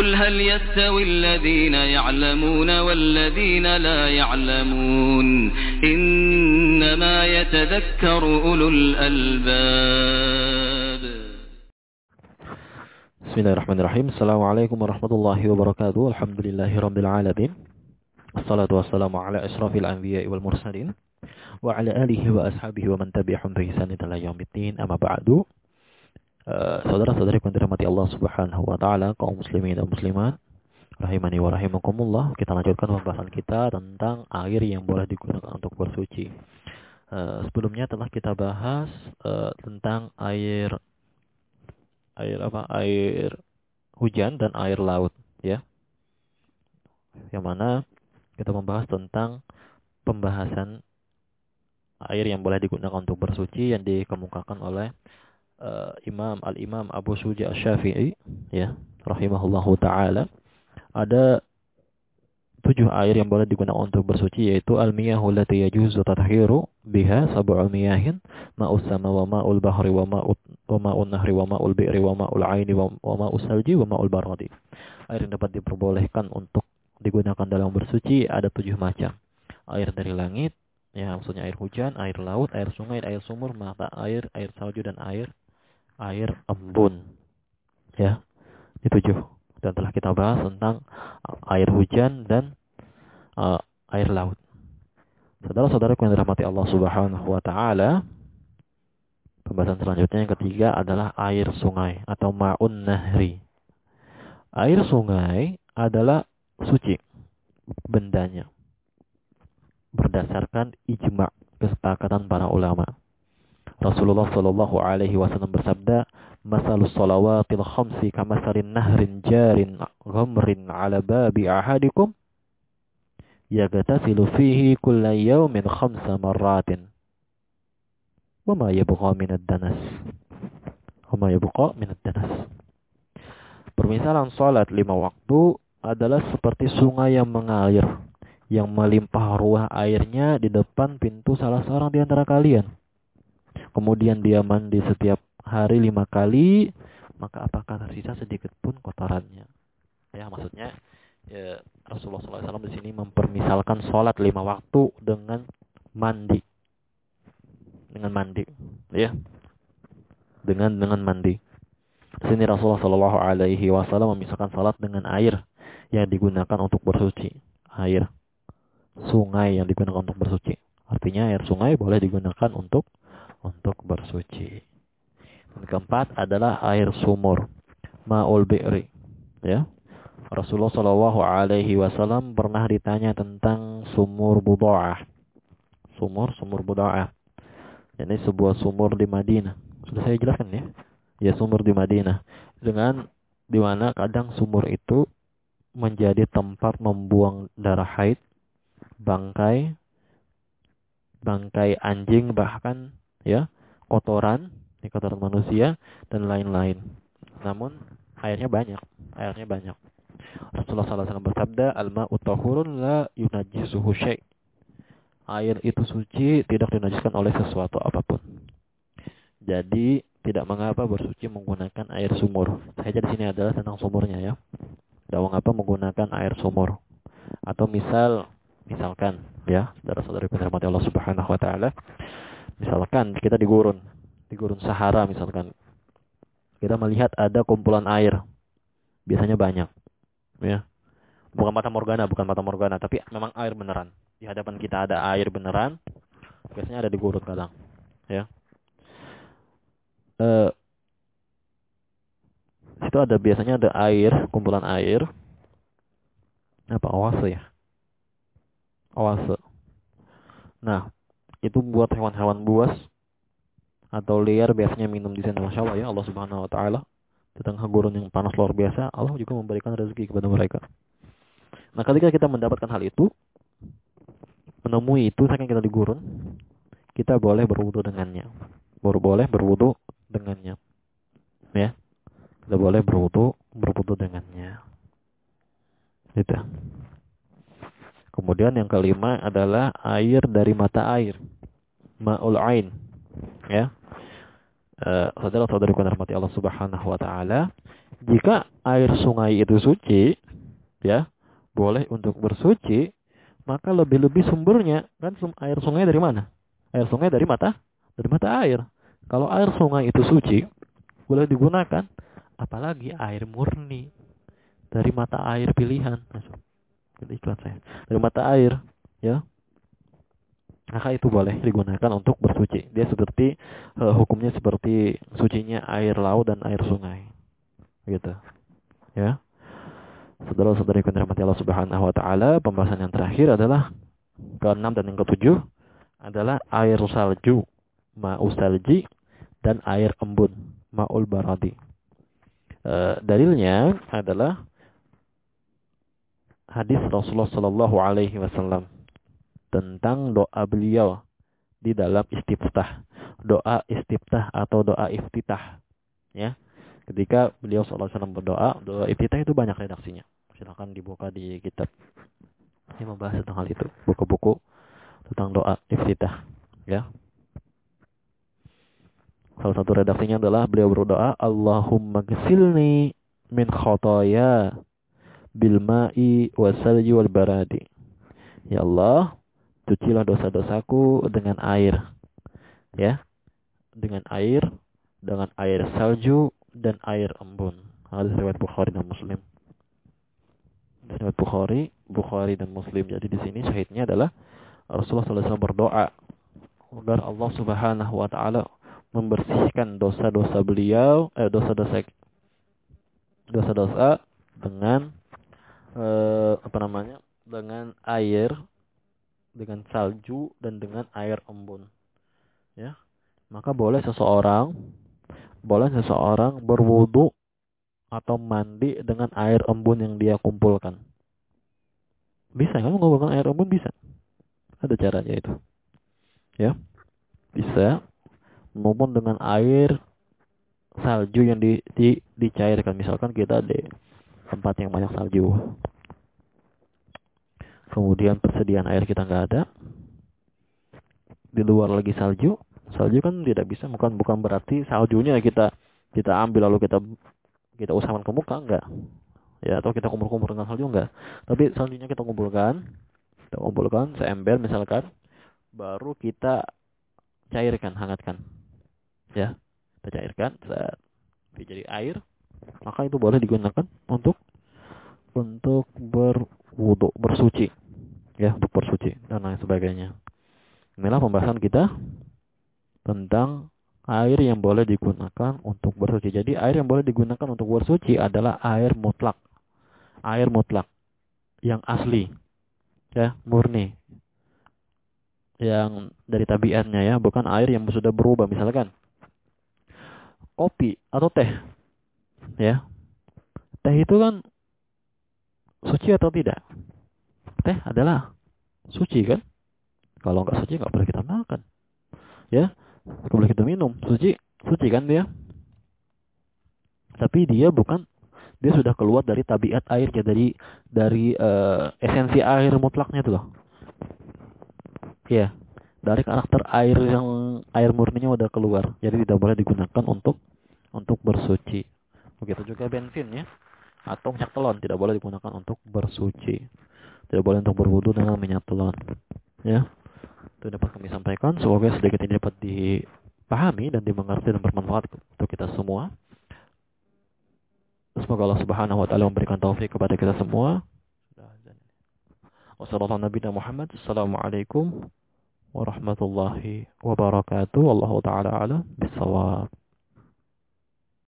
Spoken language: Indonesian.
قل هل يستوي الذين يعلمون والذين لا يعلمون إنما يتذكر أولو الألباب. بسم الله الرحمن الرحيم. السلام عليكم ورحمة الله وبركاته. الحمد لله رب العالمين. الصلاة والسلام على أشرف الأنبياء والمرسلين وعلى آله وأصحابه ومن تبعهم بإحسان إلى يوم الدين. أما بعد saudara-saudari yang dirahmati Allah Subhanahu wa taala, kaum muslimin dan muslimat, rahimani wa rahimakumullah. Kita lanjutkan pembahasan kita tentang air yang boleh digunakan untuk bersuci. Uh, sebelumnya telah kita bahas uh, tentang air air apa? Air hujan dan air laut, ya. Yang mana kita membahas tentang pembahasan air yang boleh digunakan untuk bersuci yang dikemukakan oleh uh, Imam Al-Imam Abu Suja Asy-Syafi'i ya, rahimahullahu taala. Ada tujuh air yang boleh digunakan untuk bersuci yaitu al-miyahu allati yajuzu tathiru biha sab'u miyahin ma'us sama wa ma'ul bahri wa ma'ut wa ma'un nahri wa ma'ul bi'ri wa ma'ul aini wa ma'us salji wa ma'ul baradi. Air yang dapat diperbolehkan untuk digunakan dalam bersuci ada tujuh macam. Air dari langit, ya maksudnya air hujan, air laut, air sungai, air sumur, mata air, air salju dan air air embun. Ya, itu tujuh. Dan telah kita bahas tentang air hujan dan uh, air laut. Saudara-saudara yang dirahmati Allah Subhanahu wa taala, pembahasan selanjutnya yang ketiga adalah air sungai atau maun nahri. Air sungai adalah suci bendanya berdasarkan ijma kesepakatan para ulama. Rasulullah Shallallahu Alaihi Wasallam bersabda, "Masalus salawatil khamsi kamasalin nahrin jarin ghamrin ala babi ahadikum yagatasilu fihi kulla yawmin khamsa marratin." Wama yabqa minad danas. Wama yabqa minad danas. Permisalan salat lima waktu adalah seperti sungai yang mengalir, yang melimpah ruah airnya di depan pintu salah seorang di antara kalian kemudian dia mandi setiap hari lima kali, maka apakah tersisa sedikit pun kotorannya? Ya, maksudnya ya, Rasulullah SAW di sini mempermisalkan sholat lima waktu dengan mandi, dengan mandi, ya, dengan dengan mandi. Di sini Rasulullah Wasallam memisahkan sholat dengan air yang digunakan untuk bersuci, air sungai yang digunakan untuk bersuci. Artinya air sungai boleh digunakan untuk untuk bersuci. Dan keempat adalah air sumur, ma'ul bi'ri. Ya. Rasulullah Shallallahu Alaihi Wasallam pernah ditanya tentang sumur budaah. Sumur, sumur budaah. Ini sebuah sumur di Madinah. Sudah saya jelaskan ya. Ya sumur di Madinah. Dengan di mana kadang sumur itu menjadi tempat membuang darah haid, bangkai, bangkai anjing bahkan ya kotoran ini kotoran manusia dan lain-lain. Namun airnya banyak airnya banyak. Rasulullah SAW bersabda al-ma'u tahurun la yunajjisuhu syai' air itu suci tidak dinajiskan oleh sesuatu apa pun. Jadi tidak mengapa bersuci menggunakan air sumur. Saja di sini adalah tentang sumurnya ya. Tidak mengapa menggunakan air sumur. Atau misal misalkan ya saudara-saudari penghormati Allah Subhanahu wa taala Misalkan kita di gurun, di gurun Sahara misalkan. Kita melihat ada kumpulan air. Biasanya banyak. Ya. Bukan mata morgana, bukan mata morgana, tapi memang air beneran. Di hadapan kita ada air beneran. Biasanya ada di gurun kadang. Ya. Eh situ ada biasanya ada air, kumpulan air. Apa oase ya? Oase. Nah, itu buat hewan-hewan buas atau liar biasanya minum di sana masya Allah ya Allah subhanahu wa taala. Di tengah gurun yang panas luar biasa Allah juga memberikan rezeki kepada mereka. Nah ketika kita mendapatkan hal itu menemui itu saking kita di gurun kita boleh berwudu dengannya. Baru boleh berwudu dengannya. Ya. Kita boleh berwudu berwudu dengannya. Itu Kemudian yang kelima adalah air dari mata air. Ma'ul ain. Ya. uh, saudara-saudariku rahmati Allah Subhanahu wa taala, jika air sungai itu suci, ya, boleh untuk bersuci, maka lebih-lebih sumbernya kan air sungai dari mana? Air sungai dari mata dari mata air. Kalau air sungai itu suci, boleh digunakan, apalagi air murni dari mata air pilihan. Iklan saya. Dari mata air, ya. Maka itu boleh digunakan untuk bersuci. Dia seperti uh, hukumnya seperti sucinya air laut dan air sungai. Gitu. Ya. Saudara-saudari yang dirahmati Allah Subhanahu wa taala, pembahasan yang terakhir adalah keenam dan yang ketujuh adalah air salju, ma'u salji dan air embun, ma'ul baradi. E, dalilnya adalah hadis Rasulullah Shallallahu alaihi wasallam tentang doa beliau di dalam istiftah. Doa istiftah atau doa iftitah. Ya ketika beliau SAW berdoa, doa iftitah itu banyak redaksinya. Silahkan dibuka di kitab yang membahas tentang hal itu. Buku-buku tentang doa iftitah. Ya. Salah satu redaksinya adalah beliau berdoa, Allahumma gsilni min khotoya bil ma'i wasalji wal baradi. Ya Allah, cucilah dosa-dosaku dengan air. Ya. Dengan air, dengan air salju dan air embun. Hadis riwayat Bukhari dan Muslim. Riwayat Bukhari, Bukhari dan Muslim. Jadi di sini syahidnya adalah Rasulullah SAW berdoa agar Allah Subhanahu wa taala membersihkan dosa-dosa beliau, eh dosa-dosa dosa-dosa dengan eh, apa namanya? dengan air dengan salju dan dengan air embun. Ya. Maka boleh seseorang boleh seseorang berwudu atau mandi dengan air embun yang dia kumpulkan. Bisa kan mengumpulkan air embun bisa. Ada caranya itu. Ya. Bisa maupun dengan air salju yang di, di dicairkan misalkan kita di tempat yang banyak salju. Kemudian persediaan air kita nggak ada. Di luar lagi salju, salju kan tidak bisa bukan bukan berarti saljunya kita kita ambil lalu kita kita usahkan ke muka enggak ya atau kita kumpul-kumpul dengan salju enggak tapi saljunya kita kumpulkan kita kumpulkan seember misalkan baru kita cairkan hangatkan. Ya kita cairkan saat jadi air maka itu boleh digunakan untuk untuk berwudhu bersuci ya untuk bersuci dan lain sebagainya inilah pembahasan kita tentang air yang boleh digunakan untuk bersuci. Jadi air yang boleh digunakan untuk bersuci adalah air mutlak. Air mutlak yang asli. Ya, murni. Yang dari tabiatnya ya, bukan air yang sudah berubah misalkan. Kopi atau teh. Ya. Teh itu kan suci atau tidak? Teh adalah suci kan? Kalau nggak suci nggak boleh kita makan. Ya, boleh kita minum suci suci kan dia tapi dia bukan dia sudah keluar dari tabiat airnya dari dari uh, esensi air mutlaknya itu loh ya dari karakter air yang air murninya udah keluar jadi tidak boleh digunakan untuk untuk bersuci begitu juga bensin ya atau minyak telon tidak boleh digunakan untuk bersuci tidak boleh untuk berwudu dengan minyak telon ya itu dapat kami sampaikan. Semoga sedikit ini dapat dipahami dan dimengerti dan bermanfaat untuk kita semua. Semoga Allah Subhanahu wa taala memberikan taufik kepada kita semua. Wassalamualaikum warahmatullahi wabarakatuh. Wallahu taala alam bisawab.